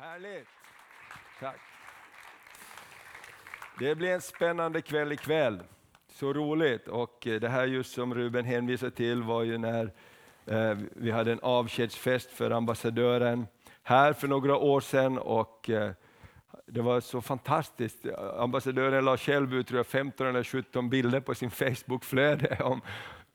Härligt. Tack. Det blir en spännande kväll ikväll. Så roligt. Och eh, det här just som Ruben hänvisade till var ju när eh, vi hade en avskedsfest för ambassadören här för några år sedan. Och, eh, det var så fantastiskt. Ambassadören la själv ut 15 eller 17 bilder på sin Facebookflöde om,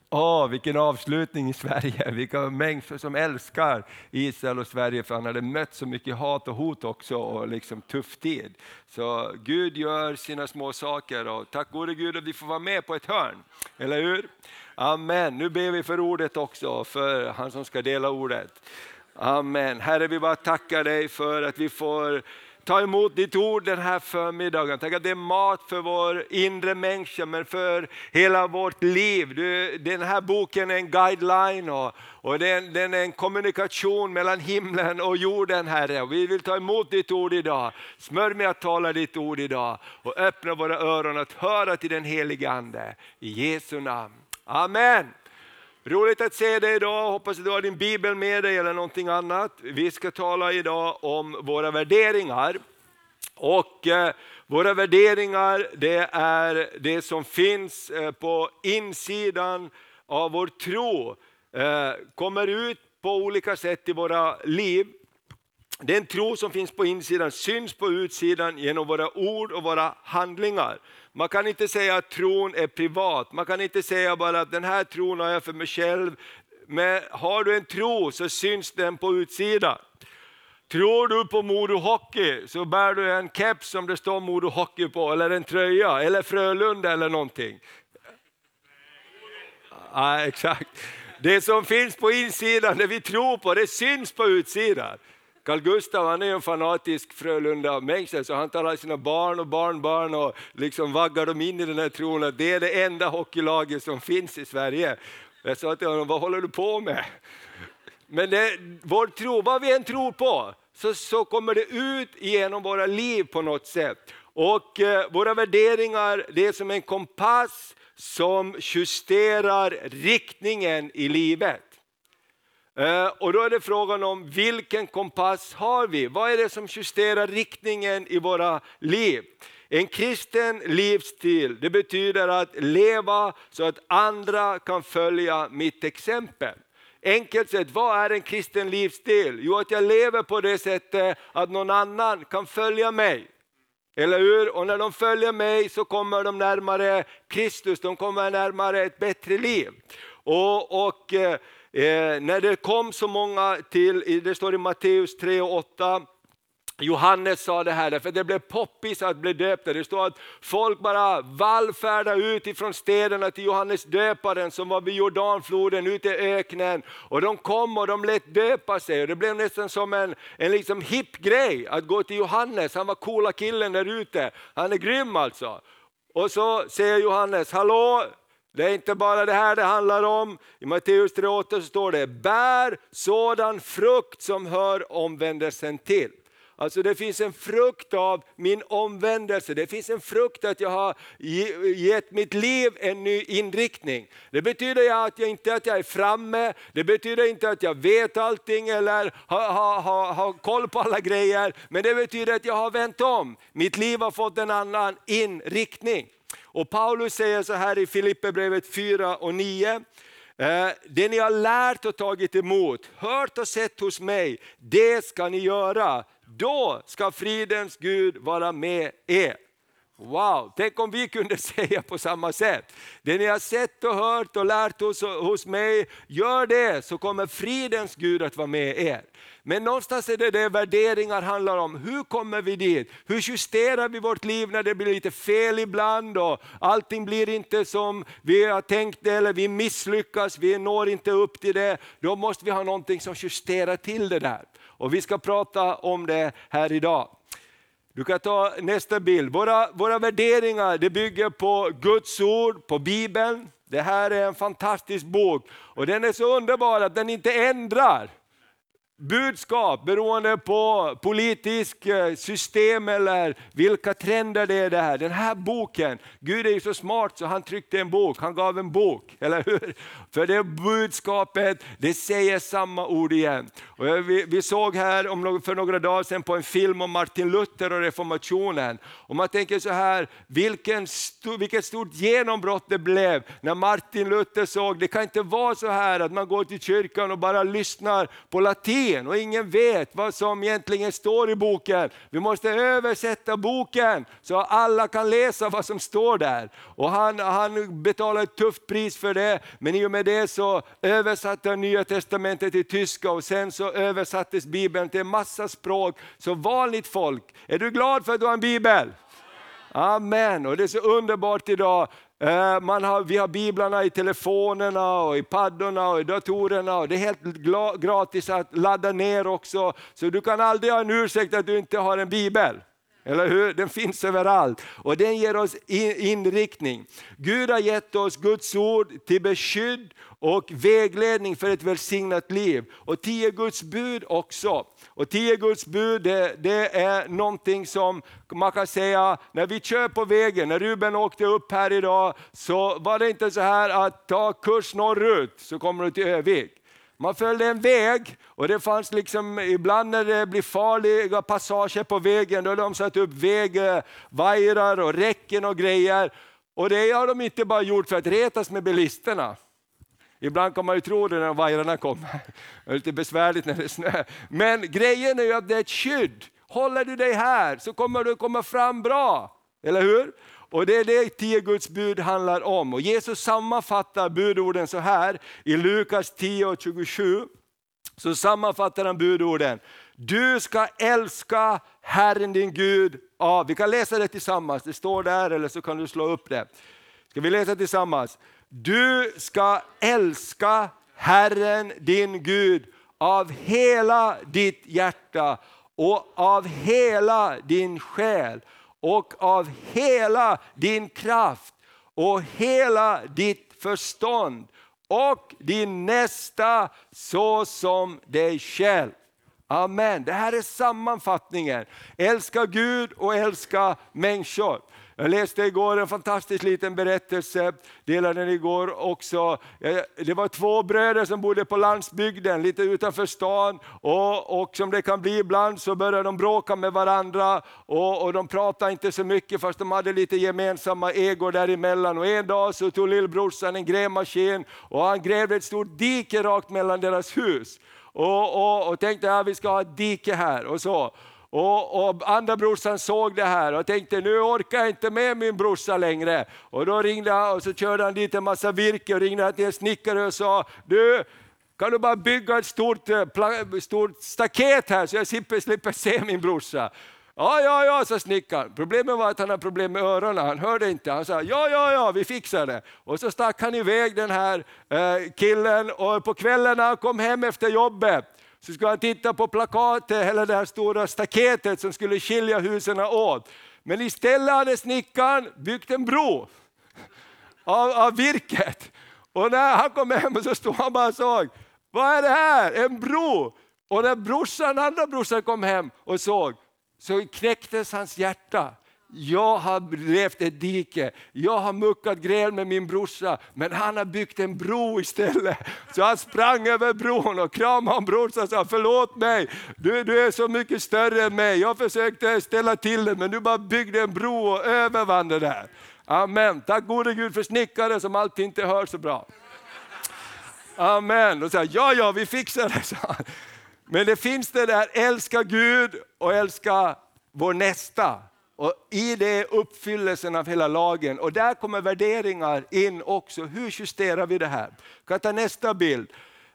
Åh, vilken avslutning i Sverige, vilka människor som älskar Israel och Sverige, för han hade mött så mycket hat och hot också och liksom tuff tid. Så Gud gör sina små saker och tack gode Gud att vi får vara med på ett hörn, eller hur? Amen. Nu ber vi för ordet också, för han som ska dela ordet. Amen. Herre, vi bara tackar dig för att vi får ta emot ditt ord den här förmiddagen. Tack att det är mat för vår inre människa, men för hela vårt liv. Du, den här boken är en guideline och, och den, den, är en kommunikation mellan himlen och jorden, Herre. Vi vill ta emot ditt ord idag. Smörj mig att tala ditt ord idag och öppna våra öron att höra till den helige Ande. I Jesu namn. Amen. Roligt att se dig idag, hoppas att du har din bibel med dig eller någonting annat. Vi ska tala idag om våra värderingar. Och eh, våra värderingar det är det som finns eh, på insidan av vår tro. Eh, kommer ut på olika sätt i våra liv. Den tro som finns på insidan syns på utsidan genom våra ord och våra handlingar. Man kan inte säga att tron är privat, man kan inte säga bara att den här tron har jag för mig själv. Men har du en tro så syns den på utsidan. Tror du på Modo Hockey så bär du en keps som det står Modo Hockey på, eller en tröja, eller Frölunda eller någonting. Ja, exakt. Det som finns på insidan, det vi tror på, det syns på utsidan. Carl Gustav han är en fanatisk Frölunda-människa, så han talar sina barn och barnbarn och liksom vaggar dem in i den här tron att det är det enda hockeylaget som finns i Sverige. Jag sa till honom, vad håller du på med? Men det, vår tro, vad vi än tror på, så, så kommer det ut genom våra liv på något sätt. Och eh, våra värderingar, det är som en kompass som justerar riktningen i livet. Eh, och då är det frågan om vilken kompass har vi? Vad är det som justerar riktningen i våra liv? En kristen livsstil det betyder att leva så att andra kan följa mitt exempel. Enkelt sett, vad är en kristen livsstil? Jo, att jag lever på det sättet att någon annan kan följa mig. Eller hur? Och när de följer mig så kommer de närmare Kristus, de kommer närmare ett bättre liv. Och, och eh, eh, när det kom så många till, det står i Matteus 3 och 8, Johannes sa det här, för det blev poppis att bli döpta. Det står att folk bara vallfärdade ut ifrån städerna till Johannes döparen som var vid Jordanfloden ute i öknen. Och de kom och de lät döpa sig och det blev nästan som en, en liksom hipp grej att gå till Johannes. Han var coola killen där ute. Han är grym alltså. Och så säger Johannes, hallå det är inte bara det här det handlar om. I Matteus 3.8 står det, bär sådan frukt som hör omvändelsen till. Alltså det finns en frukt av min omvändelse, det finns en frukt att jag har gett mitt liv en ny inriktning. Det betyder att jag inte att jag är framme, det betyder inte att jag vet allting eller har, har, har, har koll på alla grejer, men det betyder att jag har vänt om. Mitt liv har fått en annan inriktning. Och Paulus säger så här i Filipperbrevet 4 och 9. Eh, det ni har lärt och tagit emot, hört och sett hos mig, det ska ni göra. Då ska fridens Gud vara med er. Wow, tänk om vi kunde säga på samma sätt. Det ni har sett och hört och lärt hos, hos mig, gör det så kommer fridens Gud att vara med er. Men någonstans är det det värderingar handlar om. Hur kommer vi dit? Hur justerar vi vårt liv när det blir lite fel ibland och allting blir inte som vi har tänkt det eller vi misslyckas, vi når inte upp till det. Då måste vi ha någonting som justerar till det där. Och vi ska prata om det här idag. Du kan ta nästa bild. Våra, våra värderingar det bygger på Guds ord, på Bibeln. Det här är en fantastisk bok och den är så underbar att den inte ändrar. budskap beroende på politisk eh, system eller vilka trender det är där. Den här boken, Gud är ju så smart så han tryckte en bok, han gav en bok, eller hur? För det budskapet, det säger samma ord igen. Och vi, vi såg här om, för några dagar sedan på en film om Martin Luther och reformationen. Och man tänker så här, vilken st vilket stort genombrott det blev när Martin Luther såg, det kan inte vara så här att man går till kyrkan och bara lyssnar på latin och ingen vet vad som egentligen står i boken. Vi måste översätta boken så alla kan läsa vad som står där. Och han, han betalade ett tufft pris för det, men i och med med det så översatte jag Nya Testamentet till tyska och sen så översattes Bibeln till en massa språk. Så vanligt folk, är du glad för att du har en bibel? Amen, och det är så underbart idag. Eh, man har, vi har biblarna i telefonerna, och i paddorna och i datorerna och det är helt gratis att ladda ner också. Så du kan aldrig ha en ursäkt att du inte har en bibel. Eller hur? Den finns överallt och den ger oss inriktning. Gud har gett oss Guds ord till beskydd och vägledning för ett välsignat liv. Och tio Guds bud också. Och tio Guds bud det, det, är någonting som man kan säga, när vi kör på vägen, när Ruben åkte upp här idag, så var det inte så här att ta kurs norrut så kommer du till Övik. Man följde en väg och det fanns liksom, ibland när det blir farliga passager på vägen, då har de satt upp vägvajrar och räcken och grejer. Och det har de inte bara gjort för att retas med bilisterna. Ibland kan man ju tro det när vajrarna kommer. Det är lite besvärligt när det är snö. Men grejen är ju att det är ett skydd. Håller du dig här så kommer du komma fram bra. Eller hur? Och det är det tio Guds bud handlar om. Och Jesus sammanfattar budorden så här i Lukas 10 och 27. Så sammanfattar han budorden. Du ska älska Herren din Gud av, vi kan läsa det tillsammans, det står där eller så kan du slå upp det. Ska vi läsa tillsammans? Du ska älska Herren din Gud av hela ditt hjärta och av hela din själ och av hela din kraft och hela ditt förstånd och din nästa så som dig själv. Amen. Det här är sammanfattningen. Älska Gud och älska människor. Jag läste igår en fantastisk liten berättelse, delade den igår också. Eh, det var två bröder som bodde på landsbygden, lite utanför stan. Och, och som det kan bli ibland så började de bråka med varandra och, och de pratade inte så mycket fast de hade lite gemensamma egor däremellan. Och en dag så tog lillbrorsan en grävmaskin och han grävde ett stort dike rakt mellan deras hus. Och, och, och tänkte att ja, vi ska ha ett dike här och så. Och, och andra brorsan såg det här och tänkte, nu orkar jag inte med min brorsa längre. Och då ringde han och så körde han dit en massa virke och ringde till en snickare och sa, du, kan du bara bygga ett stort, eh, stort staket här så jag slipper, slipper se min brorsa. Ja, ja, ja, sa snickaren. Problemet var att han hade problem med öronen, han hörde inte. Han sa, ja, ja, ja, vi fixar det. Och så stack han iväg den här eh, killen och på kvällen när han kom hem efter jobbet så skulle han titta på plakatet, eller det här stora staketet som skulle skilja husen åt. Men istället hade snickaren byggt en bro av, av virket. Och när han kom hem så stod han bara och såg, vad är det här? En bro! Och när brorsan, andra brorsan kom hem och såg, så knäcktes hans hjärta jag har levt ett dike, jag har muckat gräl med min brorsa, men han har byggt en bro istället. Så han sprang över bron och kramade om brorsan och sa, förlåt mig, du, du är så mycket större än mig. Jag försökte ställa till det, men du bara byggde en bro och övervann det där. Amen. Tack gode Gud för snickare som alltid inte hör så bra. Amen. Och så ja, ja, vi fixar det, sa han. Men det finns det där, älska Gud och älska vår nästa. Och I det är uppfyllelsen av hela lagen och där kommer värderingar in också. Hur justerar vi det här? Jag kan ta nästa bild.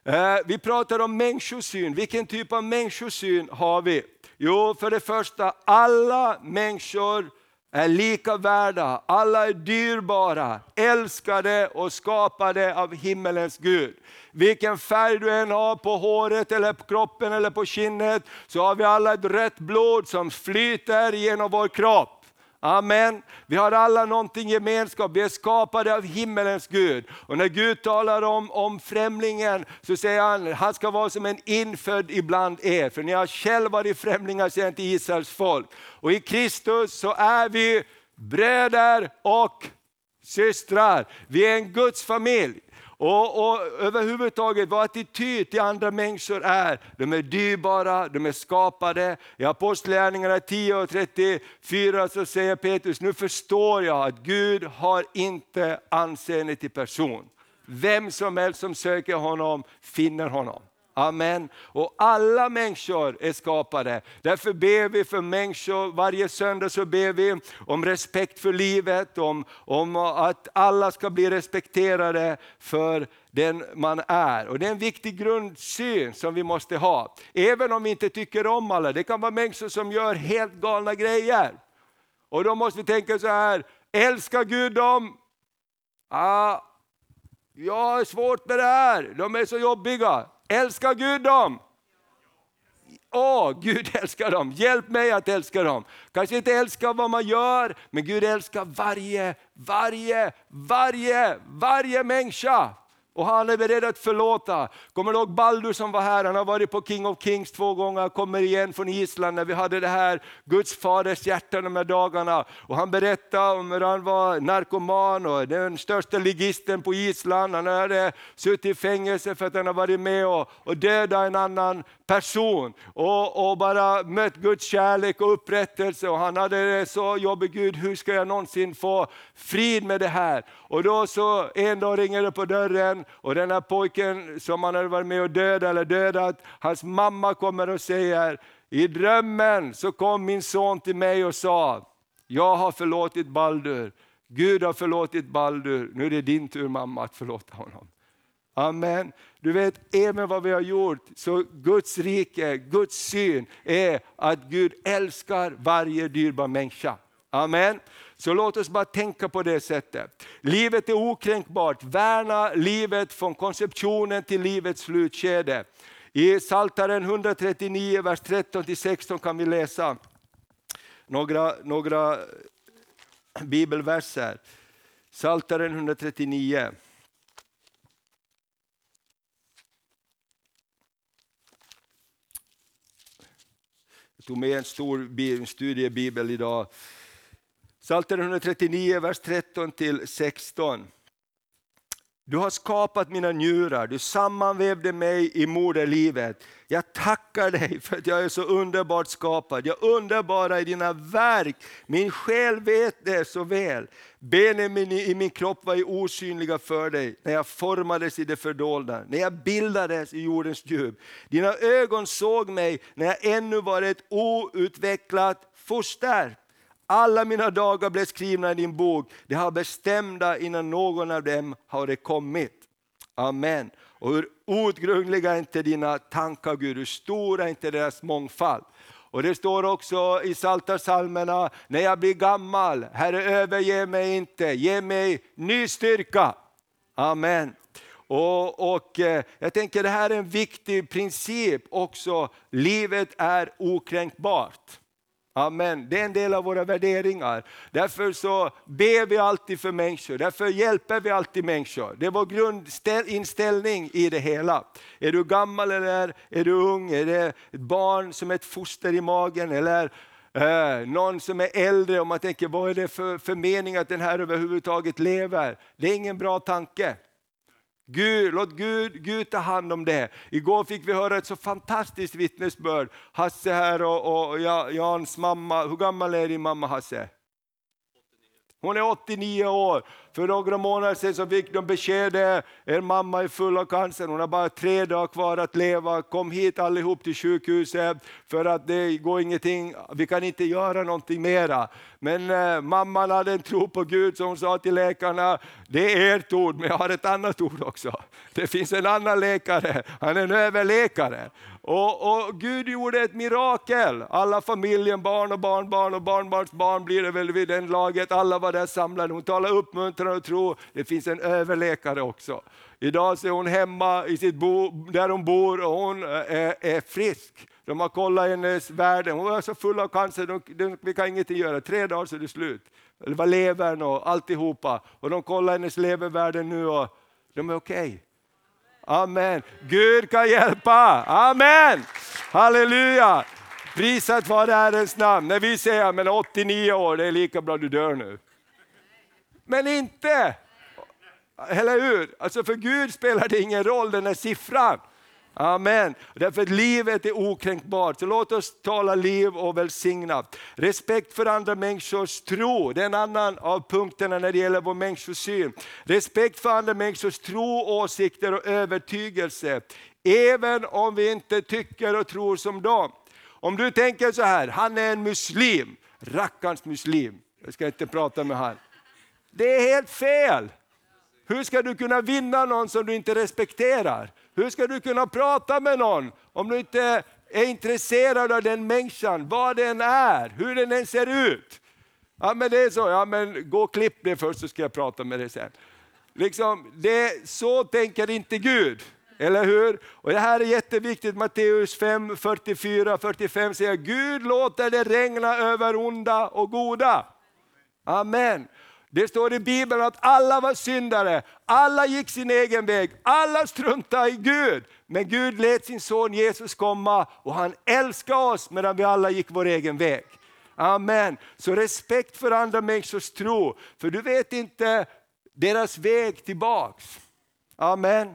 Eh, vi pratar om människosyn. Vilken typ av människosyn har vi? Jo, för det första, alla människor är lika värda, alla är dyrbara, älskade och skapade av himmelens Gud. Vilken färg du än har på håret, eller på kroppen eller på kinnet, så har vi alla ett rött blod som flyter genom vår kropp. Amen. Vi har alla någonting gemenskap, vi är skapade av himmelens Gud. Och när Gud talar om, om främlingen så säger han, han ska vara som en infödd ibland er. För ni har själva varit främlingar, säger till Israels folk. Och i Kristus så är vi bröder och systrar. Vi är en Guds familj. Och, och överhuvudtaget vår attityd till andra människor är, de är dyrbara, de är skapade. I Apostlagärningarna 10 och 34 så säger Petrus, nu förstår jag att Gud har inte anseende till person. Vem som helst som söker honom finner honom. Amen. Och alla människor är skapade. Därför ber vi för människor, varje söndag så ber vi om respekt för livet, om, om att alla ska bli respekterade för den man är. Och Det är en viktig grundsyn som vi måste ha. Även om vi inte tycker om alla, det kan vara människor som gör helt galna grejer. Och då måste vi tänka så här, älskar Gud dem? Ah, jag har svårt med det här, de är så jobbiga. Älskar Gud dem? Åh, oh, Gud älskar dem. Hjälp mig att älska dem. Kanske inte älskar vad man gör, men Gud älskar varje, varje, varje, varje människa. Och han är beredd att förlåta. Kommer du ihåg Baldur som var här? Han har varit på King of Kings två gånger, kommer igen från Island när vi hade det här Guds faders hjärta de här dagarna. Och han berättade om hur han var narkoman och den största ligisten på Island. Han hade suttit i fängelse för att han har varit med och, och dödat en annan person och, och, bara mött Guds kärlek och upprättelse. Och han hade det så jobbigt, Gud hur ska jag någonsin få frid med det här? Och då så en dag ringer det på dörren och den här pojken som han hade varit med och dödat eller dödat, hans mamma kommer och säger, i drömmen så kom min son till mig och sa, jag har förlåtit Baldur, Gud har förlåtit Baldur, nu är det din tur mamma att förlåta honom. Amen. Du vet, även vad vi har gjort, så Guds rike, Guds syn är att Gud älskar varje dyrbar människa. Amen. Så låt oss bara tänka på det sättet. Livet är okränkbart, värna livet från konceptionen till livets slutskede. I Psaltaren 139, vers 13-16 kan vi läsa några, några bibelverser. Psaltaren 139. Tog med en stor studiebibel idag Psaltaren 139, vers 13 16. Du har skapat mina njurar, du sammanvävde mig i moderlivet. Jag tackar dig för att jag är så underbart skapad. Jag underbara i dina verk. Min själ vet det så väl. Benen i min kropp var osynliga för dig när jag formades i det fördolda, när jag bildades i jordens djup. Dina ögon såg mig när jag ännu var ett outvecklat foster. Alla mina dagar blev skrivna i din bok, de har bestämda innan någon av dem har kommit. Amen. Och hur outgrundliga är inte dina tankar Gud, hur stora är inte deras mångfald. Och det står också i Psaltarpsalmerna, när jag blir gammal, Herre överge mig inte, ge mig ny styrka. Amen. Och, och, eh, Jag tänker det här är en viktig princip också, livet är okränkbart. Amen. Det är en del av våra värderingar. Därför så ber vi alltid för människor, därför hjälper vi alltid människor. Det är vår grundinställning i det hela. Är du gammal eller är du ung? Är det ett barn som är ett foster i magen? Eller eh, någon som är äldre och man tänker, vad är det för, för mening att den här överhuvudtaget lever? Det är ingen bra tanke. Gud, låt Gud, Gud ta hand om det. Igår fick vi höra ett så fantastiskt vittnesbörd. Hasse här och, och Jans mamma, hur gammal är din mamma Hasse? Hon är 89 år. För några månader sedan så fick de beskedet, er mamma är full av cancer, hon har bara tre dagar kvar att leva. Kom hit allihop till sjukhuset för att det går ingenting, vi kan inte göra någonting mera. Men eh, mamman hade en tro på Gud så hon sa till läkarna, det är ert ord men jag har ett annat ord också. Det finns en annan läkare, han är en överläkare. Och, och, Gud gjorde ett mirakel. Alla familjen, barn och barnbarn och barnbarns barn blir det väl vid den laget. Alla var där samlade. Hon talade uppmuntran och tro. Det finns en överläkare också. Idag så är hon hemma i sitt bo, där hon bor och hon är, är frisk. De har kollat hennes värden, hon var så full av cancer, de, de, vi kan ingenting göra. Tre dagar så är det slut. Det var levern och alltihopa. Och de kollar hennes levervärden nu och de är okej. Okay. Amen. Gud kan hjälpa. Amen. Halleluja. Prisat vare Herrens namn. När vi säger men 89 år, det är lika bra du dör nu. Men inte! Eller hur? Alltså för Gud spelar det ingen roll den här siffran. Amen. Därför att livet är okränkbart. Så låt oss tala liv och välsigna. Respekt för andra människors tro, det är en annan av punkterna när det gäller vår människosyn. Respekt för andra människors tro, åsikter och övertygelse. Även om vi inte tycker och tror som dem. Om du tänker så här, han är en muslim, rackarns muslim. Jag ska inte prata med han. Det är helt fel. Hur ska du kunna vinna någon som du inte respekterar? Hur ska du kunna prata med någon om du inte är intresserad av den människan, vad den är, hur den än ser ut? Ja men det är så, ja men gå och klipp det först så ska jag prata med dig sen. Liksom, det, så tänker inte Gud. Eller hur? Och det här är jätteviktigt, Matteus 5, 44, 45 säger Gud låter det regna över onda och goda. Amen. Det står i Bibeln att alla var syndare, alla gick sin egen väg, alla struntade i Gud. Men Gud lät sin son Jesus komma och han älskade oss medan vi alla gick vår egen väg. Amen. Så respekt för andra människors tro, för du vet inte deras väg tillbaks. Amen.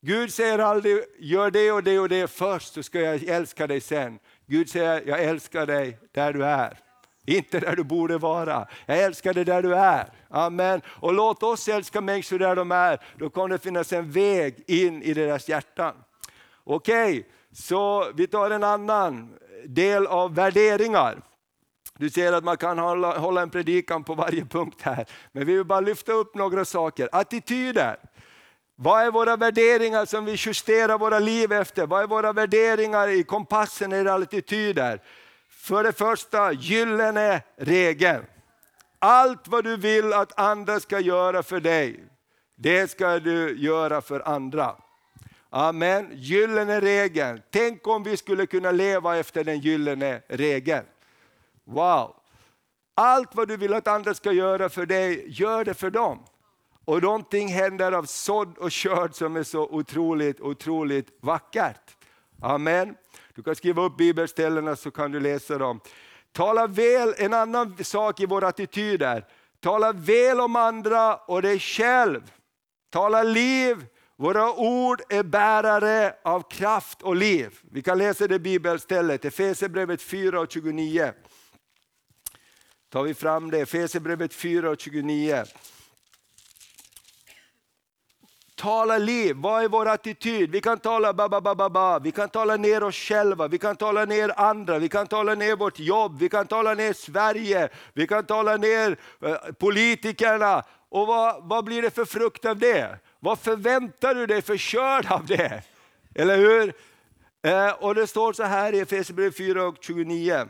Gud säger aldrig, gör det och det och det först så ska jag älska dig sen. Gud säger, jag älskar dig där du är. Inte där du borde vara. Jag älskar dig där du är. Amen. Och låt oss älska människor där de är. Då kommer det finnas en väg in i deras hjärtan. Okej, okay, så vi tar en annan del av värderingar. Du ser att man kan hålla, hålla en predikan på varje punkt här. Men vi vill bara lyfta upp några saker. Attityder. Vad är våra värderingar som vi justerar våra liv efter? Vad är våra värderingar i kompassen i attityder? För det första, gyllene regeln. Allt vad du vill att andra ska göra för dig, det ska du göra för andra. Amen. Gyllene regeln. Tänk om vi skulle kunna leva efter den gyllene regeln. Wow. Allt vad du vill att andra ska göra för dig, gör det för dem. Och någonting händer av sådd och körd som är så otroligt, otroligt vackert. Amen. Du kan skriva upp bibelställena så kan du läsa dem. Tala väl, en annan sak i våra attityder. Tala väl om andra och dig själv. Tala liv. Våra ord är bärare av kraft och liv. Vi kan läsa det bibelstället, Efesierbrevet 4 och 29. Tar vi fram det, Efesierbrevet 4 och 29. Tala liv, vad är vår attityd? Vi kan tala ba, ba, ba, ba, ba. vi kan tala ner oss själva, vi kan tala ner andra, vi kan tala ner vårt jobb, vi kan tala ner Sverige, vi kan tala ner eh, politikerna. Och vad, vad blir det för frukt av det? Vad förväntar du dig för körd av det? Eller hur? Eh, och det står så här i Efesierbrevet 4 och 29.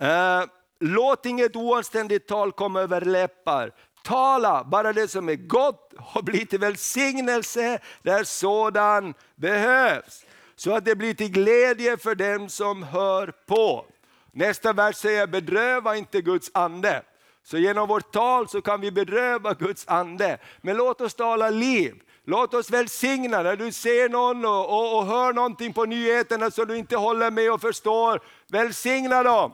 Eh, Låt inget oanständigt tal komma över läppar, Tala bara det som är gott och bli till välsignelse där sådan behövs. Så att det blir till glädje för dem som hör på. Nästa vers säger bedröva inte Guds ande. Så genom vårt tal så kan vi bedröva Guds ande. Men låt oss tala liv. Låt oss välsigna när du ser någon och, och, och hör någonting på nyheterna som du inte håller med och förstår. Välsigna dem.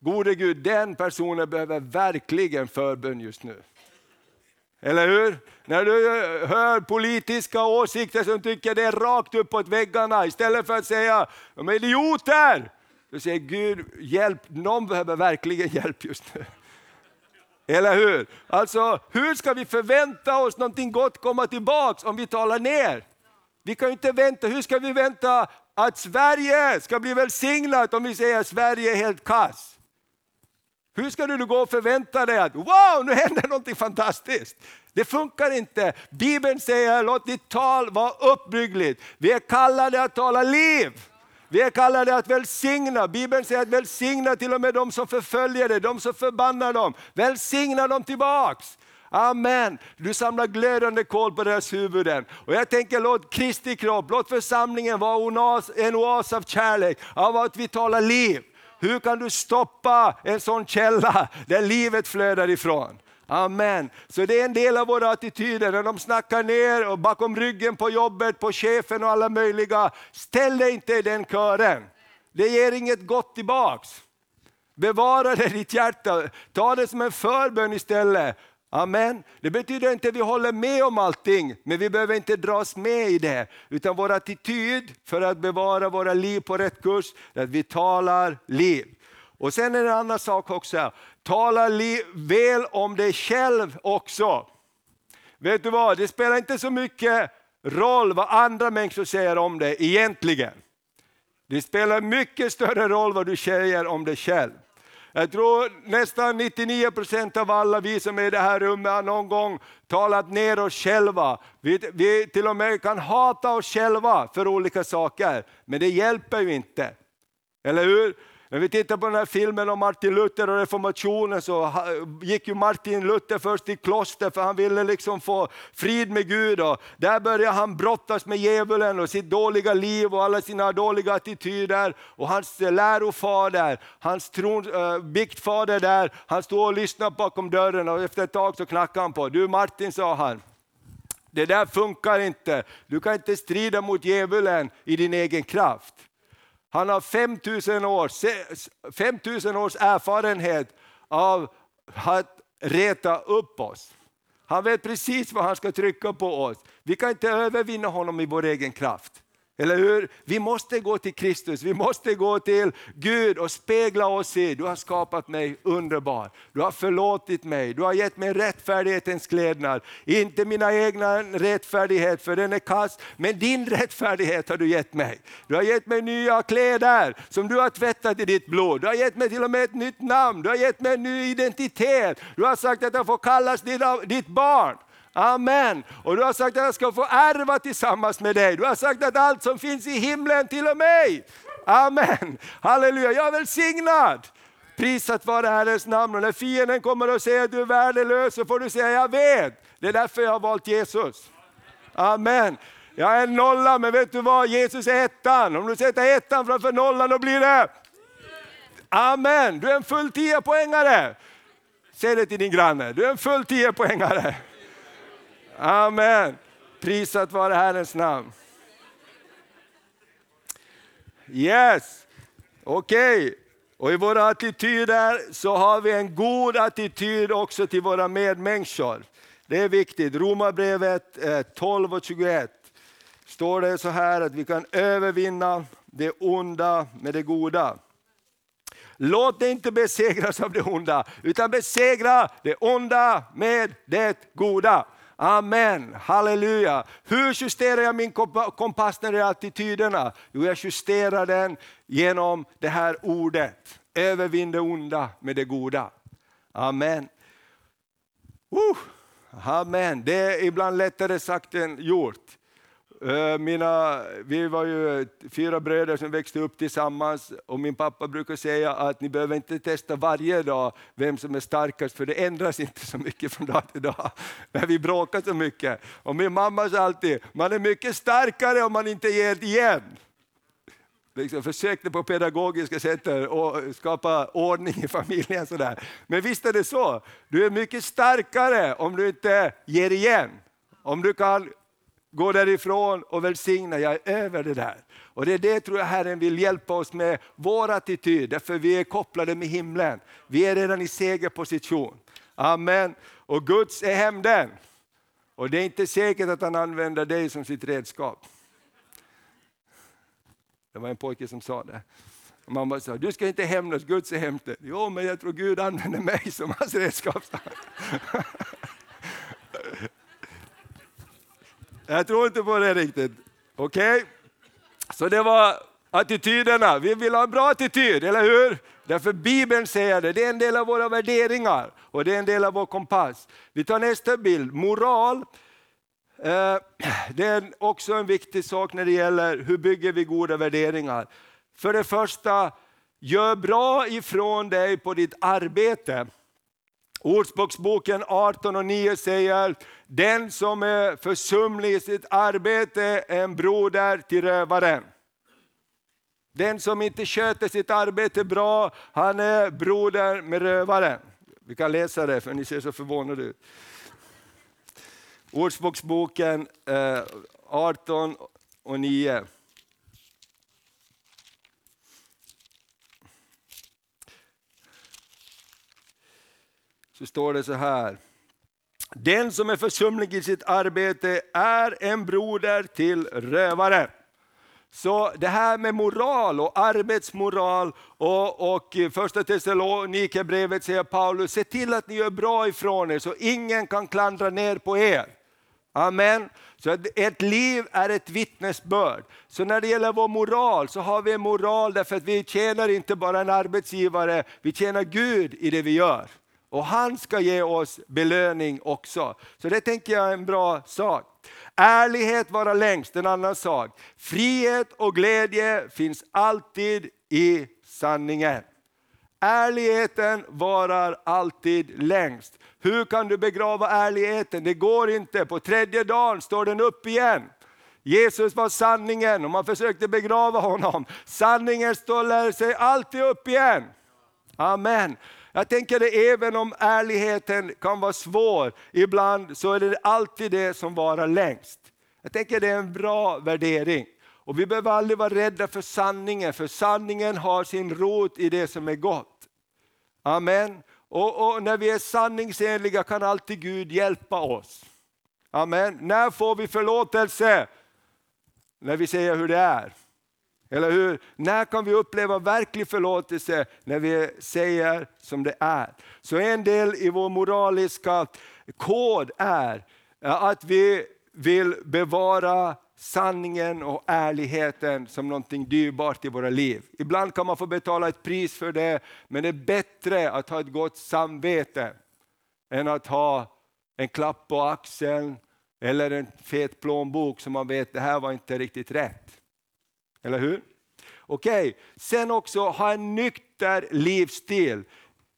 Gode Gud, den personen behöver verkligen förbön just nu. Eller hur? När du hör politiska åsikter som tycker det är rakt uppåt väggarna, istället för att säga de är idioter, du säger Gud, hjälp, någon behöver verkligen hjälp just nu. Eller hur? Alltså, hur ska vi förvänta oss någonting gott komma tillbaks om vi talar ner? Vi kan inte vänta, hur ska vi vänta att Sverige ska bli välsignat om vi säger att Sverige är helt kass? Hur ska du gå och förvänta dig att wow, nu händer någonting fantastiskt? Det funkar inte. Bibeln säger låt ditt tal vara uppbyggligt. Vi är kallade att tala liv. Vi är kallade att välsigna. Bibeln säger att välsigna till och med de som förföljer dig, de som förbannar dem. Välsigna dem tillbaks. Amen. Du samlar glödande kol på deras huvuden. Och jag tänker låt Kristi kropp, låt församlingen vara en oas av kärlek, av att vi talar liv. Hur kan du stoppa en sån källa där livet flödar ifrån? Amen. Så det är en del av våra attityder när de snackar ner och bakom ryggen på jobbet, på chefen och alla möjliga. Ställ dig inte i den kören. Det ger inget gott tillbaks. Bevara det i ditt hjärta, ta det som en förbön istället. Amen. Det betyder inte att vi håller med om allting, men vi behöver inte dras med i det. Utan vår attityd för att bevara våra liv på rätt kurs, är att vi talar liv. Och sen är det en annan sak också, tala väl om dig själv också. Vet du vad, det spelar inte så mycket roll vad andra människor säger om dig egentligen. Det spelar mycket större roll vad du säger om dig själv. Jag tror nästan 99 procent av alla vi som är i det här rummet har någon gång talat ner oss själva. Vi, vi till och med kan hata oss själva för olika saker, men det hjälper ju inte. Eller hur? När vi tittar på den här filmen om Martin Luther och reformationen så gick ju Martin Luther först i kloster för han ville liksom få frid med Gud. Och där började han brottas med djävulen och sitt dåliga liv och alla sina dåliga attityder. Och hans lärofader, hans tron, eh, äh, biktfader där, han stod och lyssnade bakom dörren och efter ett tag så knackade han på. Du Martin, sa han. Det där funkar inte. Du kan inte strida mot djävulen i din egen kraft. Han har 5000 års, 5000 års erfarenhet av att reta upp oss. Han vet precis vad han ska trycka på oss. Vi kan inte övervinna honom i vår egen kraft. Eller hur? Vi måste gå till Kristus, vi måste gå till Gud och spegla oss i, du har skapat mig underbar. Du har förlåtit mig, du har gett mig rättfärdighetens klädnad. Inte mina egna rättfärdighet, för den är kass, men din rättfärdighet har du gett mig. Du har gett mig nya kläder som du har tvättat i ditt blod. Du har gett mig till och med ett nytt namn, du har gett mig en ny identitet. Du har sagt att jag får kallas ditt barn. Amen. Och du har sagt att jag ska få ärva tillsammans med dig. Du har sagt att allt som finns i himlen till mig. Amen. Halleluja, jag är välsignad. Prisat vare Herrens namn. Och när fienden kommer och säger att du är värdelös så får du säga, jag vet. Det är därför jag har valt Jesus. Amen. Jag är en nolla, men vet du vad? Jesus är ettan. Om du sätter ettan framför nollan, då blir det... Amen. Du är en full tiopoängare. Säg det till din granne. Du är en full tiopoängare. Amen. Prisat vare Herrens namn. Yes, okej. Okay. Och i våra attityder så har vi en god attityd också till våra medmänniskor. Det är viktigt. Romarbrevet eh, 12 och 21 står det så här att vi kan övervinna det onda med det goda. Låt dig inte besegras av det onda, utan besegra det onda med det goda. Amen, halleluja. Hur justerar jag min kompass när det gäller attityderna? Jo, jag justerar den genom det här ordet. Övervinn det onda med det goda. Amen. Uh, amen. Det är ibland lättare sagt än gjort. Eh, mina, vi var ju fyra bröder som växte upp tillsammans och min pappa brukar säga att ni behöver inte testa varje dag vem som är starkast för det ändras inte så mycket från dag till dag. När vi bråkar så mycket. Och min mamma sa alltid, man är mycket starkare om man inte ger igen. Liksom försökte på pedagogiska sätt och skapa ordning i familjen. Sådär. Men visst är det så, du är mycket starkare om du inte ger igen. Om du kan gå därifrån och välsigna, jag är över det där. Och det är det tror jag Herren vill hjälpa oss med, vår attityd, därför vi är kopplade med himlen. Vi är redan i segerposition. Amen. Och Guds är hämnden. Och det är inte säkert att han använder dig som sitt redskap. Det var en pojke som sa det. mamma sa, du ska inte hämnas, Guds är hämnden. Jo, men jag tror Gud använder mig som hans redskap. Jag tror inte på det riktigt. Okej? Okay? Så det var attityderna. Vi vill ha en bra attityd, eller hur? Därför Bibeln säger det, det är en del av våra värderingar och det är en del av vår kompass. Vi tar nästa bild, moral. Eh, det är också en viktig sak när det gäller hur bygger vi goda värderingar. För det första, gör bra ifrån dig på ditt arbete Ordspråksboken 18 och 9 säger, den som är försumlig i sitt arbete är en broder till rövaren. Den som inte sköter sitt arbete bra, han är broder med rövaren. Vi kan läsa det, för ni ser så förvånade ut. Ordspråksboken eh, 18 och 9. Så står det så här. Den som är försumlig i sitt arbete är en broder till rövare. Så det här med moral och arbetsmoral och, och första Thessalonikerbrevet säger Paulus, se till att ni gör bra ifrån er så ingen kan klandra ner på er. Amen. Så ett liv är ett vittnesbörd. Så när det gäller vår moral så har vi en moral därför att vi tjänar inte bara en arbetsgivare, vi tjänar Gud i det vi gör. Och han ska ge oss belöning också. Så det tänker jag är en bra sak. Ärlighet vara längst, en annan sak. Frihet och glädje finns alltid i sanningen. Ärligheten varar alltid längst. Hur kan du begrava ärligheten? Det går inte. På tredje dagen står den upp igen. Jesus var sanningen och man försökte begrava honom. Sanningen ställer sig alltid upp igen. Amen. Jag tänker det även om ärligheten kan vara svår, ibland så är det alltid det som varar längst. Jag tänker det är en bra värdering. Och vi behöver aldrig vara rädda för sanningen, för sanningen har sin rot i det som är gott. Amen. Och, och när vi är sanningsenliga kan alltid Gud hjälpa oss. Amen. När får vi förlåtelse? När vi säger hur det är. Eller hur? När kan vi uppleva verklig förlåtelse? När vi säger som det är. Så en del i vår moraliska kod är att vi vill bevara sanningen och ärligheten som någonting dyrbart i våra liv. Ibland kan man få betala ett pris för det, men det är bättre att ha ett gott samvete än att ha en klapp på axeln eller en fet plånbok som man vet, det här var inte riktigt rätt. Eller hur? Okej, okay. sen också ha en nykter livsstil.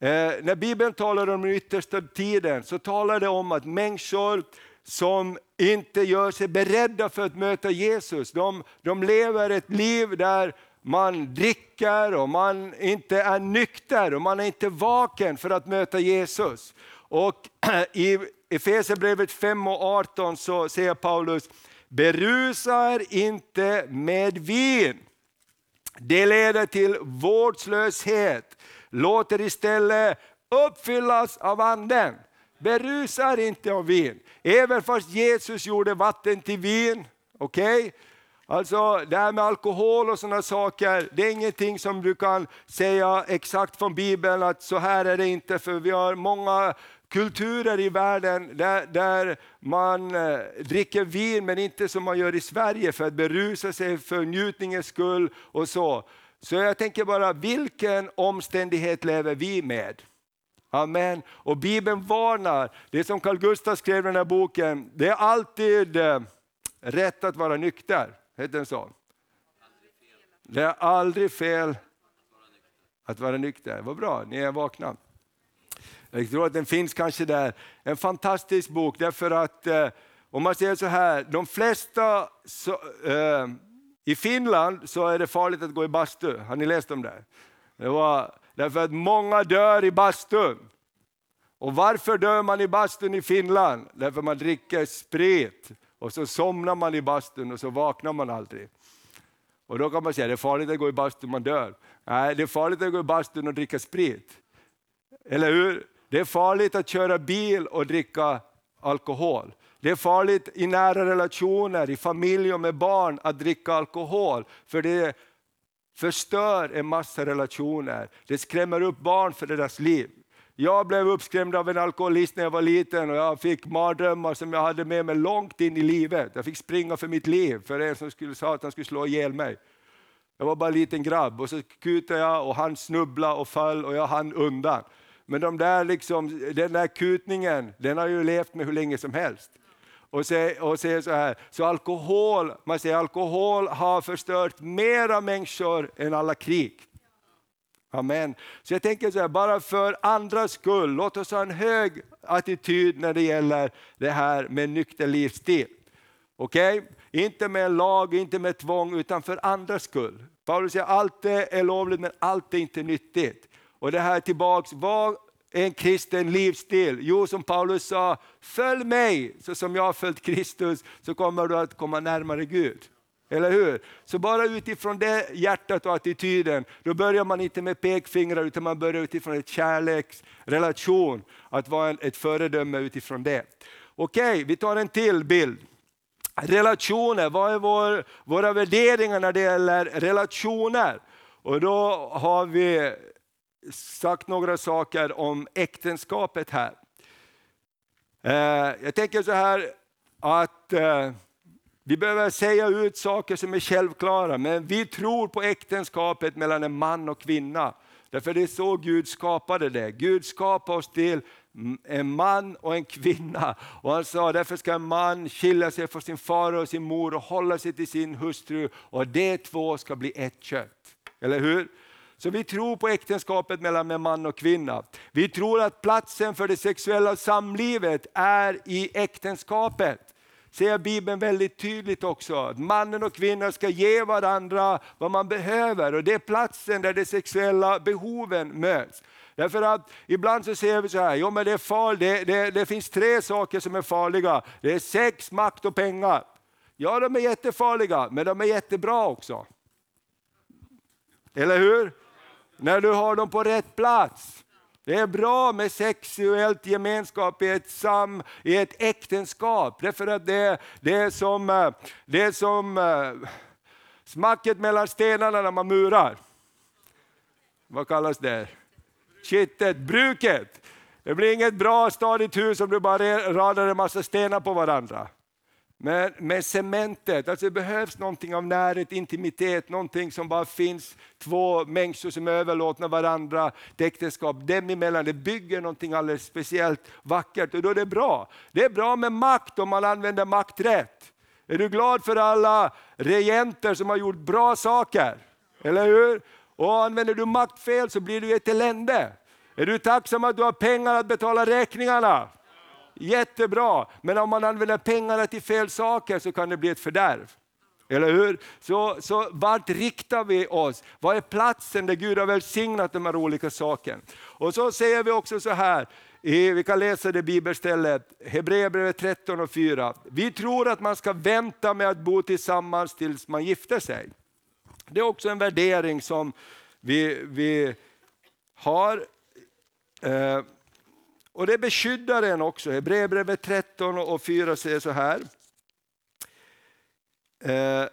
Eh, när Bibeln talar om den yttersta tiden så talar det om att människor som inte gör sig beredda för att möta Jesus, de, de lever ett liv där man dricker och man inte är nykter och man är inte vaken för att möta Jesus. Och i Efesierbrevet 5 och 18 så säger Paulus, berusa er inte med vin. Det leder till vårdslöshet. Låt er istället uppfyllas av anden. Berusa er inte av vin. Även fast Jesus gjorde vatten till vin, okej? Okay? Alltså det här med alkohol och sådana saker, det är ingenting som du kan säga exakt från Bibeln att så här är det inte, för vi har många kulturer i världen där, där man eh, dricker vin men inte som man gör i Sverige för att berusa sig för njutningens skull och så. Så jag tänker bara, vilken omständighet lever vi med? Amen. Och Bibeln varnar, det som Carl Gustaf skrev i den här boken, det är alltid eh, rätt att vara nykter. Heter den så? Det är aldrig fel att vara nykter. Vad bra, ni är vakna. Jag tror att den finns kanske där. En fantastisk bok därför att, eh, om man säger så här, de flesta så, eh, i Finland så är det farligt att gå i bastu. Har ni läst om det? det var, därför att många dör i bastun. Och varför dör man i bastun i Finland? Därför att man dricker sprit och så somnar man i bastun och så vaknar man aldrig. Och då kan man säga, att det är farligt att gå i bastun, man dör. Nej, det är farligt att gå i bastun och dricka sprit. Eller hur? Det är farligt att köra bil och dricka alkohol. Det är farligt i nära relationer, i familj och med barn att dricka alkohol. För det förstör en massa relationer. Det skrämmer upp barn för deras liv. Jag blev uppskrämd av en alkoholist när jag var liten och jag fick mardrömmar som jag hade med mig långt in i livet. Jag fick springa för mitt liv för en som skulle, sa att han skulle slå ihjäl mig. Jag var bara en liten grabb och så kutade jag och han snubblade och föll och jag hann undan. Men de där liksom, den där kutningen, den har ju levt med hur länge som helst. Och säger, och säger så här, så alkohol, man säger alkohol har förstört mera människor än alla krig. Amen. Så jag tänker så här, bara för andras skull, låt oss ha en hög attityd när det gäller det här med nykter livsstil. Okej? Okay? Inte med lag, inte med tvång, utan för andras skull. Paulus säger allt är lovligt men allt är inte nyttigt. Och det här tillbaks, vad är en kristen livsstil? Jo, som Paulus sa, följ mig så som jag har följt Kristus så kommer du att komma närmare Gud. Eller hur? Så bara utifrån det hjärtat och attityden, då börjar man inte med pekfingrar utan man börjar utifrån ett kärleksrelation, att vara ett föredöme utifrån det. Okej, vi tar en till bild. Relationer, vad är vår, våra värderingar när det gäller relationer? Och då har vi sagt några saker om äktenskapet här. Eh, jag tänker så här att eh, vi behöver säga ut saker som är självklara, men vi tror på äktenskapet mellan en man och kvinna. Därför det är så Gud skapade det. Gud skapade oss till en man och en kvinna. Och han sa, därför ska en man skilja sig från sin far och sin mor och hålla sig till sin hustru och de två ska bli ett kött. Eller hur? Så vi tror på äktenskapet mellan man och kvinna. Vi tror att platsen för det sexuella samlivet är i äktenskapet säger Bibeln väldigt tydligt också. Att mannen och kvinnan ska ge varandra vad man behöver och det är platsen där de sexuella behoven möts. Därför att ibland så säger vi så här, jo, men det, är far, det, det, det finns tre saker som är farliga. Det är sex, makt och pengar. Ja, de är jättefarliga, men de är jättebra också. Eller hur? När du har dem på rätt plats. Det är bra med sexuellt gemenskap i ett, sam, i ett äktenskap. Därför att det, det är som, eh, det är som uh, smacket mellan stenarna när man murar. Vad kallas det? Kittet, bruket. Det blir inget bra stadigt hus om du bara radar en massa stenar på varandra. Men med cementet, alltså det behövs någonting av närhet, intimitet, någonting som bara finns två människor som är överlåtna varandra, ett äktenskap dem emellan, det bygger någonting alldeles speciellt vackert och då är det bra. Det är bra med makt om man använder makt rätt. Är du glad för alla regenter som har gjort bra saker? Eller hur? Och använder du makt fel så blir du ett elände. Är du tacksam att du har pengar att betala räkningarna? Jättebra. Men om man använder pengarna till fel saker så kan det bli ett fördärv. Eller hur? Så, så vart riktar vi oss? Vad är platsen där Gud har välsignat de här olika sakerna? Och så säger vi också så här, vi kan läsa det bibelstället, Hebreerbrevet 13 och 4. Vi tror att man ska vänta med att bo tillsammans tills man gifter sig. Det är också en värdering som vi, vi har. Eh, och det beskyddar en också. Hebreerbrevet 13 och 4 säger så här. Eh,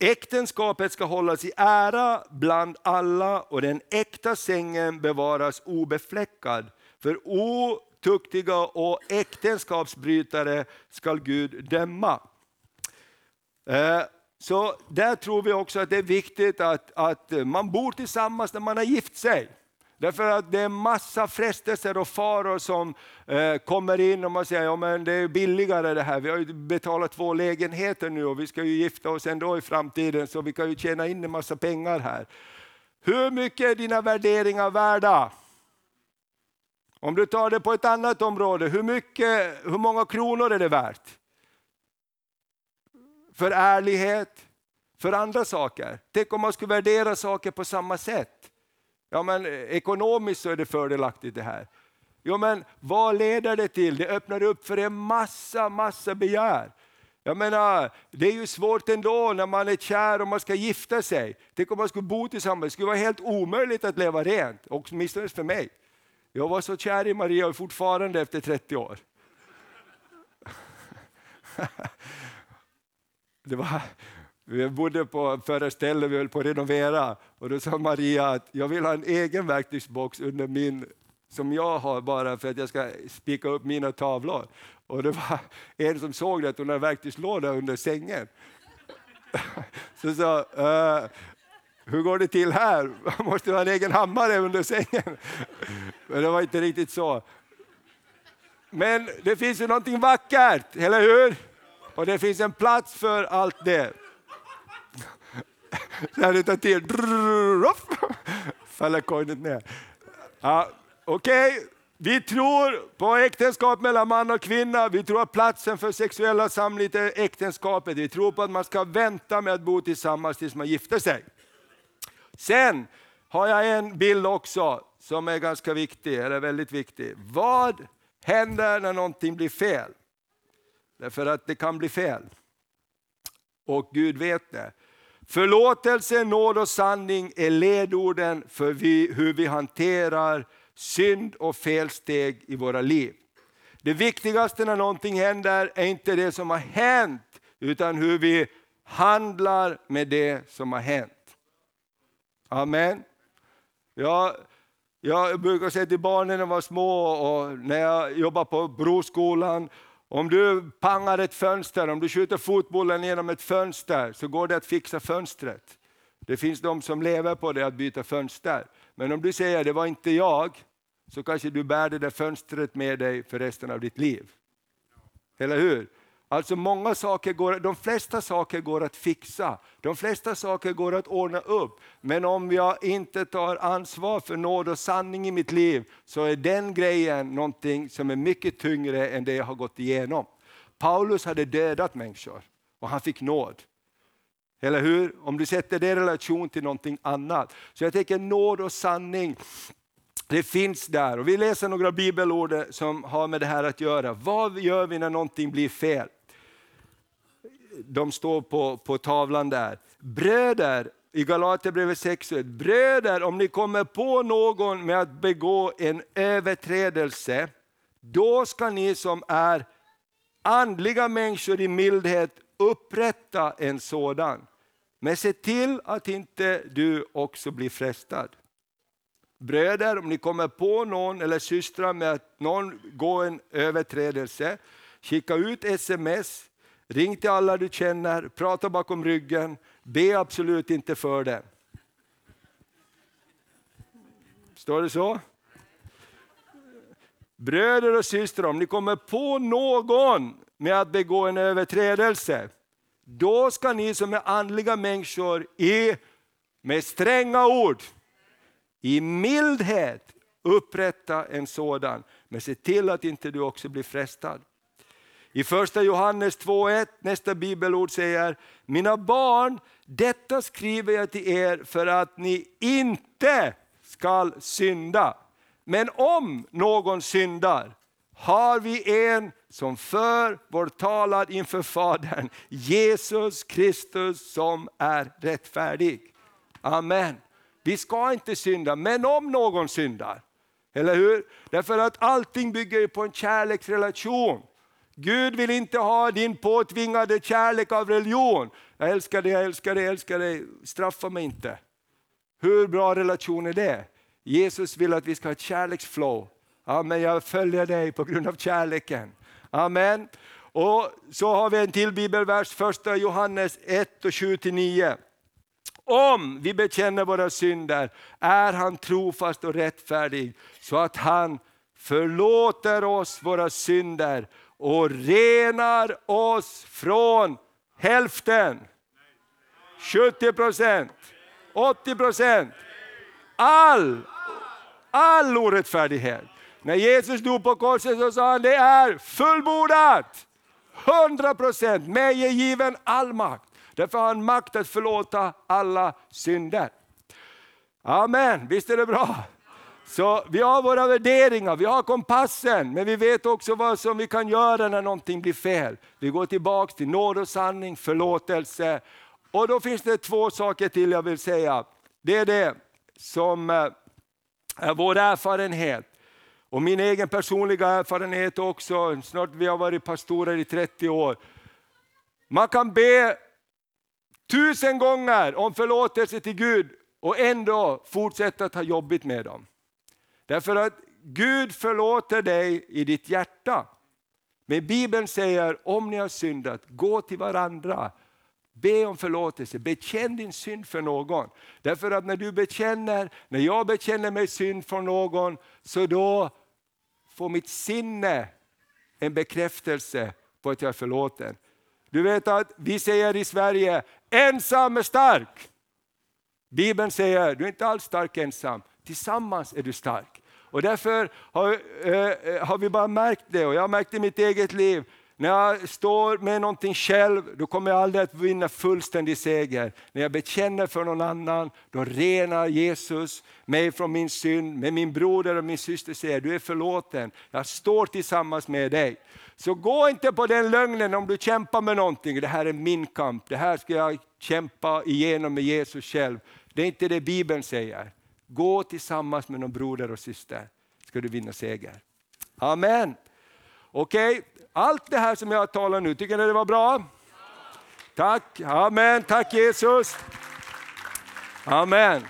Äktenskapet ska hållas i ära bland alla och den äkta sängen bevaras obefläckad. För otuktiga och äktenskapsbrytare skall Gud döma. Eh, så där tror vi också att det är viktigt att, att man bor tillsammans när man har gift sig. Därför att det är massa frestelser och faror som eh, kommer in och man säger ja, men det är billigare det här. Vi har ju betalat två lägenheter nu och vi ska ju gifta oss ändå i framtiden så vi kan ju tjäna in en massa pengar här. Hur mycket är dina värderingar värda? Om du tar det på ett annat område, hur, mycket, hur många kronor är det värt? För ärlighet, för andra saker. Tänk om man skulle värdera saker på samma sätt. Ja, men eh, ekonomiskt så är det fördelaktigt det här. Ja, men vad leder det till? Det öppnar upp för en massa, massa begär. Jag menar, det är ju svårt ändå när man är kär och man ska gifta sig. Tänk om man skulle bo tillsammans, det skulle vara helt omöjligt att leva rent, åtminstone för mig. Jag var så kär i Maria och fortfarande efter 30 år. Det var, vi bodde på förra stället, vi höll på att renovera och då sa Maria att jag vill ha en egen verktygsbox under min som jag har bara för att jag ska spika upp mina tavlor. Och det var en som såg att hon hade verktygslåda under sängen. Så sa uh, hur går det till här? Måste du ha en egen hammare under sängen? Men det var inte riktigt så. Men det finns ju någonting vackert, eller hur? Och det finns en plats för allt det. När det tar till. faller koinet ner. Ja, Okej, okay. vi tror på äktenskap mellan man och kvinna. Vi tror att platsen för sexuella samliv är äktenskapet. Vi tror på att man ska vänta med att bo tillsammans tills man gifter sig. Sen har jag en bild också som är ganska viktig, eller väldigt viktig. Vad händer när någonting blir fel? Därför att det kan bli fel. Och Gud vet det. Förlåtelse, nåd och sanning är ledorden för vi, hur vi hanterar synd och felsteg i våra liv. Det viktigaste när någonting händer är inte det som har hänt, utan hur vi handlar med det som har hänt. Amen. Jag, jag brukar säga till barnen när de var små och när jag jobbade på Broskolan, om du pangar ett fönster, om du skjuter fotbollen genom ett fönster så går det att fixa fönstret. Det finns de som lever på det, att byta fönster. Men om du säger det var inte jag, så kanske du bär det där fönstret med dig för resten av ditt liv. Eller hur? Alltså många saker går, de flesta saker går att fixa, de flesta saker går att ordna upp. Men om jag inte tar ansvar för nåd och sanning i mitt liv, så är den grejen någonting som är mycket tyngre än det jag har gått igenom. Paulus hade dödat människor och han fick nåd. Eller hur? Om du sätter det i relation till någonting annat. Så jag tänker nåd och sanning, det finns där. Och vi läser några bibelord som har med det här att göra. Vad gör vi när någonting blir fel? De står på, på tavlan där. Bröder, i Galaterbrevet 6, bröder om ni kommer på någon med att begå en överträdelse, då ska ni som är andliga människor i mildhet upprätta en sådan. Men se till att inte du också blir frestad. Bröder, om ni kommer på någon eller systrar med att någon går en överträdelse, skicka ut sms Ring till alla du känner, prata bakom ryggen, be absolut inte för det. Står det så? Bröder och systrar, om ni kommer på någon med att begå en överträdelse, då ska ni som är andliga människor i, med stränga ord, i mildhet upprätta en sådan. Men se till att inte du också blir frestad. I första Johannes 2.1, nästa bibelord säger, mina barn, detta skriver jag till er för att ni inte skall synda. Men om någon syndar har vi en som för vår talan inför Fadern, Jesus Kristus som är rättfärdig. Amen. Vi ska inte synda, men om någon syndar, eller hur? Därför att allting bygger på en kärleksrelation. Gud vill inte ha din påtvingade kärlek av religion. Jag älskar dig, jag älskar dig, jag älskar dig, straffa mig inte. Hur bra relation är det? Jesus vill att vi ska ha ett kärleksflow. Amen, jag följer dig på grund av kärleken. Amen. Och så har vi en till bibelvers, första Johannes 1 och 7-9. Om vi bekänner våra synder är han trofast och rättfärdig så att han förlåter oss våra synder och renar oss från hälften. 70 procent, 80 procent, all, all orättfärdighet. När Jesus dog på korset så sa han det är fullbordat. 100 procent, mig är given all makt. Därför har han makt att förlåta alla synder. Amen, visst är det bra? Så vi har våra värderingar, vi har kompassen, men vi vet också vad som vi kan göra när någonting blir fel. Vi går tillbaka till nåd och sanning, förlåtelse. Och då finns det två saker till jag vill säga. Det är det som eh, är vår erfarenhet. Och min egen personliga erfarenhet också, snart vi har varit pastorer i 30 år. Man kan be tusen gånger om förlåtelse till Gud och ändå fortsätta att ha jobbigt med dem. Därför att Gud förlåter dig i ditt hjärta. Men Bibeln säger om ni har syndat, gå till varandra. Be om förlåtelse, bekänn din synd för någon. Därför att när du bekänner, när jag bekänner mig synd för någon, så då får mitt sinne en bekräftelse på att jag är förlåten. Du vet att vi säger i Sverige, ensam är stark. Bibeln säger, du är inte alls stark ensam, tillsammans är du stark. Och därför har, eh, eh, har vi bara märkt det, och jag har märkt det i mitt eget liv, när jag står med någonting själv, då kommer jag aldrig att vinna fullständig seger. När jag bekänner för någon annan, då renar Jesus mig från min synd. Med min broder och min syster säger, du är förlåten, jag står tillsammans med dig. Så gå inte på den lögnen om du kämpar med någonting, det här är min kamp, det här ska jag kämpa igenom med Jesus själv. Det är inte det Bibeln säger. Gå tillsammans med någon broder och syster, ska du vinna seger. Amen. Okej, okay. allt det här som jag har talat nu, tycker ni det var bra? Tack, amen, tack Jesus. Amen.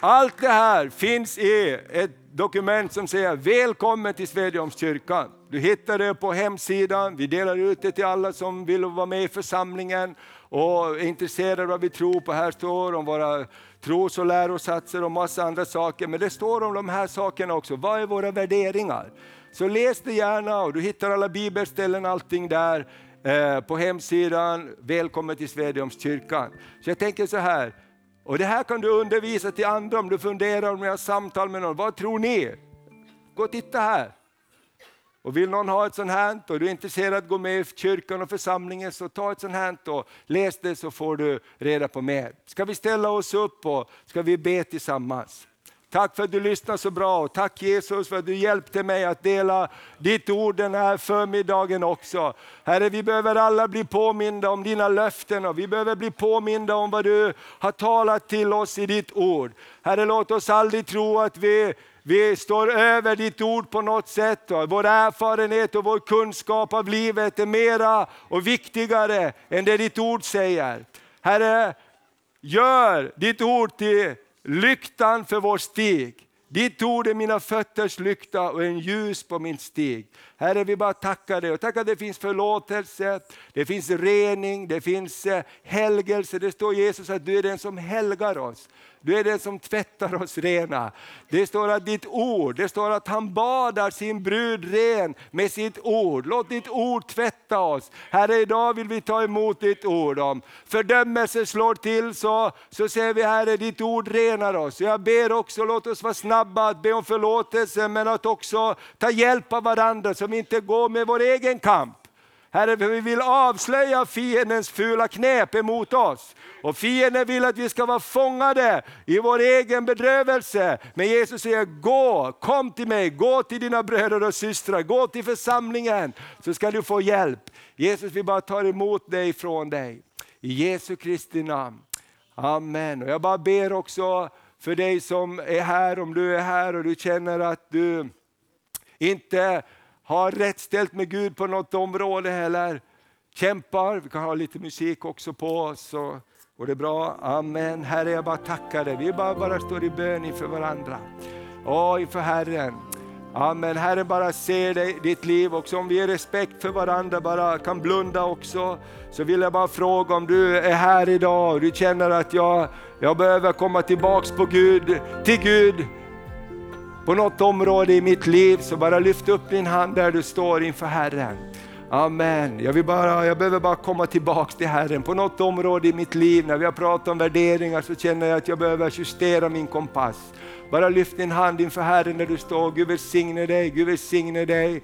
Allt det här finns i ett dokument som säger välkommen till Svedjeholmskyrkan. Du hittar det på hemsidan, vi delar ut det till alla som vill vara med i församlingen och är intresserade av vad vi tror på. Här står om våra tros och lärosatser och massa andra saker, men det står om de här sakerna också. Vad är våra värderingar? Så läs det gärna och du hittar alla bibelställen, allting där eh, på hemsidan. Välkommen till Svedjeholmskyrkan. Så jag tänker så här, och det här kan du undervisa till andra om du funderar, om jag har samtal med någon. Vad tror ni? Gå och titta här. Och vill någon ha ett sånt här och du är intresserad av att gå med i kyrkan och församlingen så ta ett sånt här och läs det så får du reda på mer. Ska vi ställa oss upp och ska vi be tillsammans? Tack för att du lyssnar så bra och tack Jesus för att du hjälpte mig att dela ditt ord den här förmiddagen också. Herre, vi behöver alla bli påminda om dina löften och vi behöver bli påminda om vad du har talat till oss i ditt ord. Herre, låt oss aldrig tro att vi vi står över ditt ord på något sätt. Vår erfarenhet och vår kunskap av livet är mera och viktigare än det ditt ord säger. Herre, gör ditt ord till lyktan för vår stig. Ditt ord är mina fötters lykta och en ljus på min stig. Herre, vi bara tackar dig och tackar att det finns förlåtelse, det finns rening, det finns eh, helgelse. Det står Jesus att du är den som helgar oss. Du är den som tvättar oss rena. Det står att ditt ord, det står att han badar sin brud ren med sitt ord. Låt ditt ord tvätta oss. Herre, idag vill vi ta emot ditt ord. Om fördömelse slår till så, så säger vi Herre, ditt ord renar oss. Jag ber också, låt oss vara snabba att be om förlåtelse, men att också ta hjälp av varandra så vi inte går med vår egen kamp. Herre, vi vill avslöja fiendens fula knep emot oss. Och fienden vill att vi ska vara fångade i vår egen bedrövelse. Men Jesus säger, gå, kom till mig, gå till dina bröder och systrar, gå till församlingen så ska du få hjälp. Jesus vi bara tar emot dig från dig. I Jesu Kristi namn. Amen. Och jag bara ber också för dig som är här, om du är här och du känner att du inte har rätt ställt med Gud på något område eller kämpar. Vi kan ha lite musik också på oss. Och går det bra? Amen. Herre, jag bara tackar dig. Vi bara, bara står i bön inför varandra. Åh, inför Herren. Amen. Herren bara ser dig, ditt liv också. Om vi ger respekt för varandra, bara kan blunda också. Så vill jag bara fråga om du är här idag och du känner att jag, jag behöver komma tillbaks på Gud, till Gud på något område i mitt liv så bara lyft upp din hand där du står inför Herren. Amen. Jag, vill bara, jag behöver bara komma tillbaks till Herren. På något område i mitt liv, när vi har pratat om värderingar, så känner jag att jag behöver justera min kompass. Bara lyft din hand inför Herren när du står. Gud välsigne dig, Gud välsigne dig.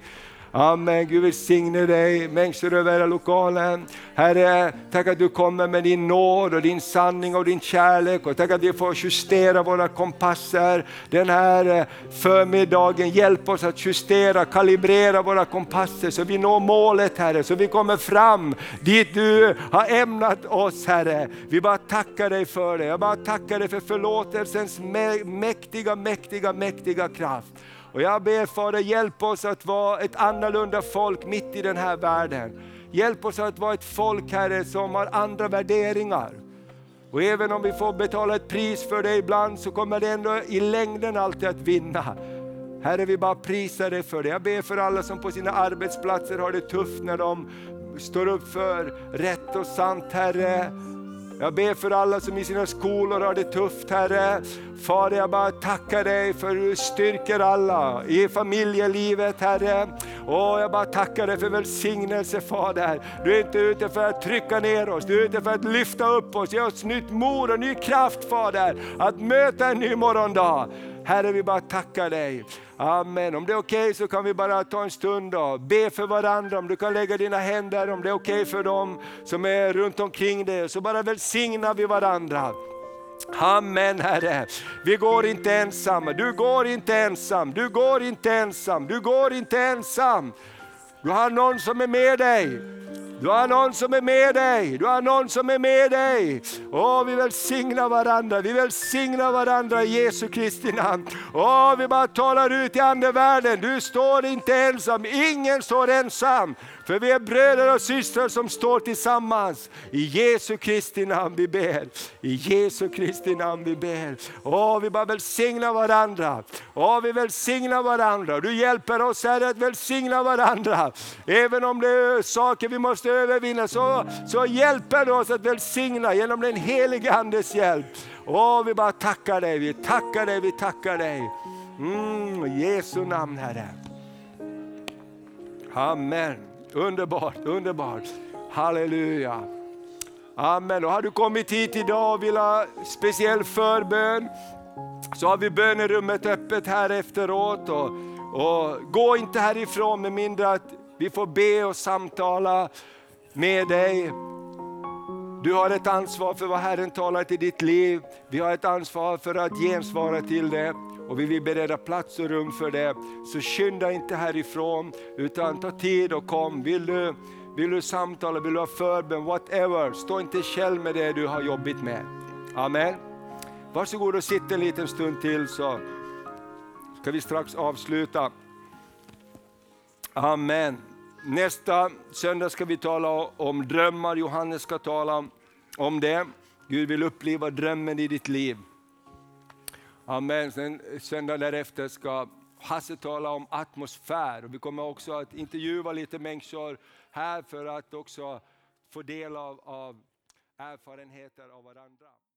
Amen. Gud välsigne dig, människor över hela lokalen. Herre, tack att du kommer med din nåd och din sanning och din kärlek. Och tack att vi får justera våra kompasser den här eh, förmiddagen. Hjälp oss att justera, kalibrera våra kompasser så vi når målet Herre, så vi kommer fram dit du har ämnat oss Herre. Vi bara tackar dig för det. Jag bara tackar dig för förlåtelsens mäktiga, mäktiga, mäktiga kraft. Och jag ber Fader, hjälp oss att vara ett annorlunda folk mitt i den här världen. Hjälp oss att vara ett folk Herre som har andra värderingar. Och även om vi får betala ett pris för det ibland så kommer det ändå i längden alltid att vinna. Herre vi bara prisar dig för det. Jag ber för alla som på sina arbetsplatser har det tufft när de står upp för rätt och sant Herre. Jag ber för alla som i sina skolor har det tufft Herre. Fader jag bara tackar dig för du styrker alla i familjelivet Herre. Och jag bara tackar dig för välsignelse Fader. Du är inte ute för att trycka ner oss, du är ute för att lyfta upp oss, ge oss nytt mod och ny kraft Fader. Att möta en ny morgondag. Herre vi bara tackar dig. Amen. Om det är okej okay så kan vi bara ta en stund och be för varandra. Om du kan lägga dina händer, om det är okej okay för dem som är runt omkring dig. Så bara välsignar vi varandra. Amen Herre. Vi går inte ensamma, du går inte ensam, du går inte ensam, du går inte ensam. Du har någon som är med dig. Du har någon som är med dig, du har någon som är med dig. Åh, vi välsignar varandra, vi välsignar varandra i Jesu Kristi namn. Åh, vi bara talar ut i andevärlden, du står inte ensam, ingen står ensam. För vi är bröder och systrar som står tillsammans. I Jesu Kristi namn vi ber. I Jesu Kristi namn vi ber. Åh, vi bara välsignar varandra. Åh, vi välsignar varandra. Du hjälper oss Herre att välsigna varandra. Även om det är saker vi måste övervinna så, så hjälper du oss att välsigna genom den helige Andes hjälp. Åh, vi bara tackar dig, vi tackar dig, vi tackar dig. Mm, Jesu namn Herre. Amen. Underbart, underbart. Halleluja. Amen. Och har du kommit hit idag och vill ha speciell förbön så har vi bönerummet öppet här efteråt. Och, och gå inte härifrån med mindre att vi får be och samtala med dig. Du har ett ansvar för vad Herren talar till ditt liv. Vi har ett ansvar för att gensvara till det och vi vill bereda plats och rum för det. Så skynda inte härifrån utan ta tid och kom. Vill du, vill du samtala, vill du ha förbön, whatever. Stå inte själv med det du har jobbigt med. Amen. Varsågod och sitt en liten stund till så ska vi strax avsluta. Amen. Nästa söndag ska vi tala om drömmar. Johannes ska tala om det. Gud vill uppliva drömmen i ditt liv. Amen. Sen söndag därefter ska Hasse tala om atmosfär. Och vi kommer också att intervjua lite människor här för att också få del av, av erfarenheter av varandra.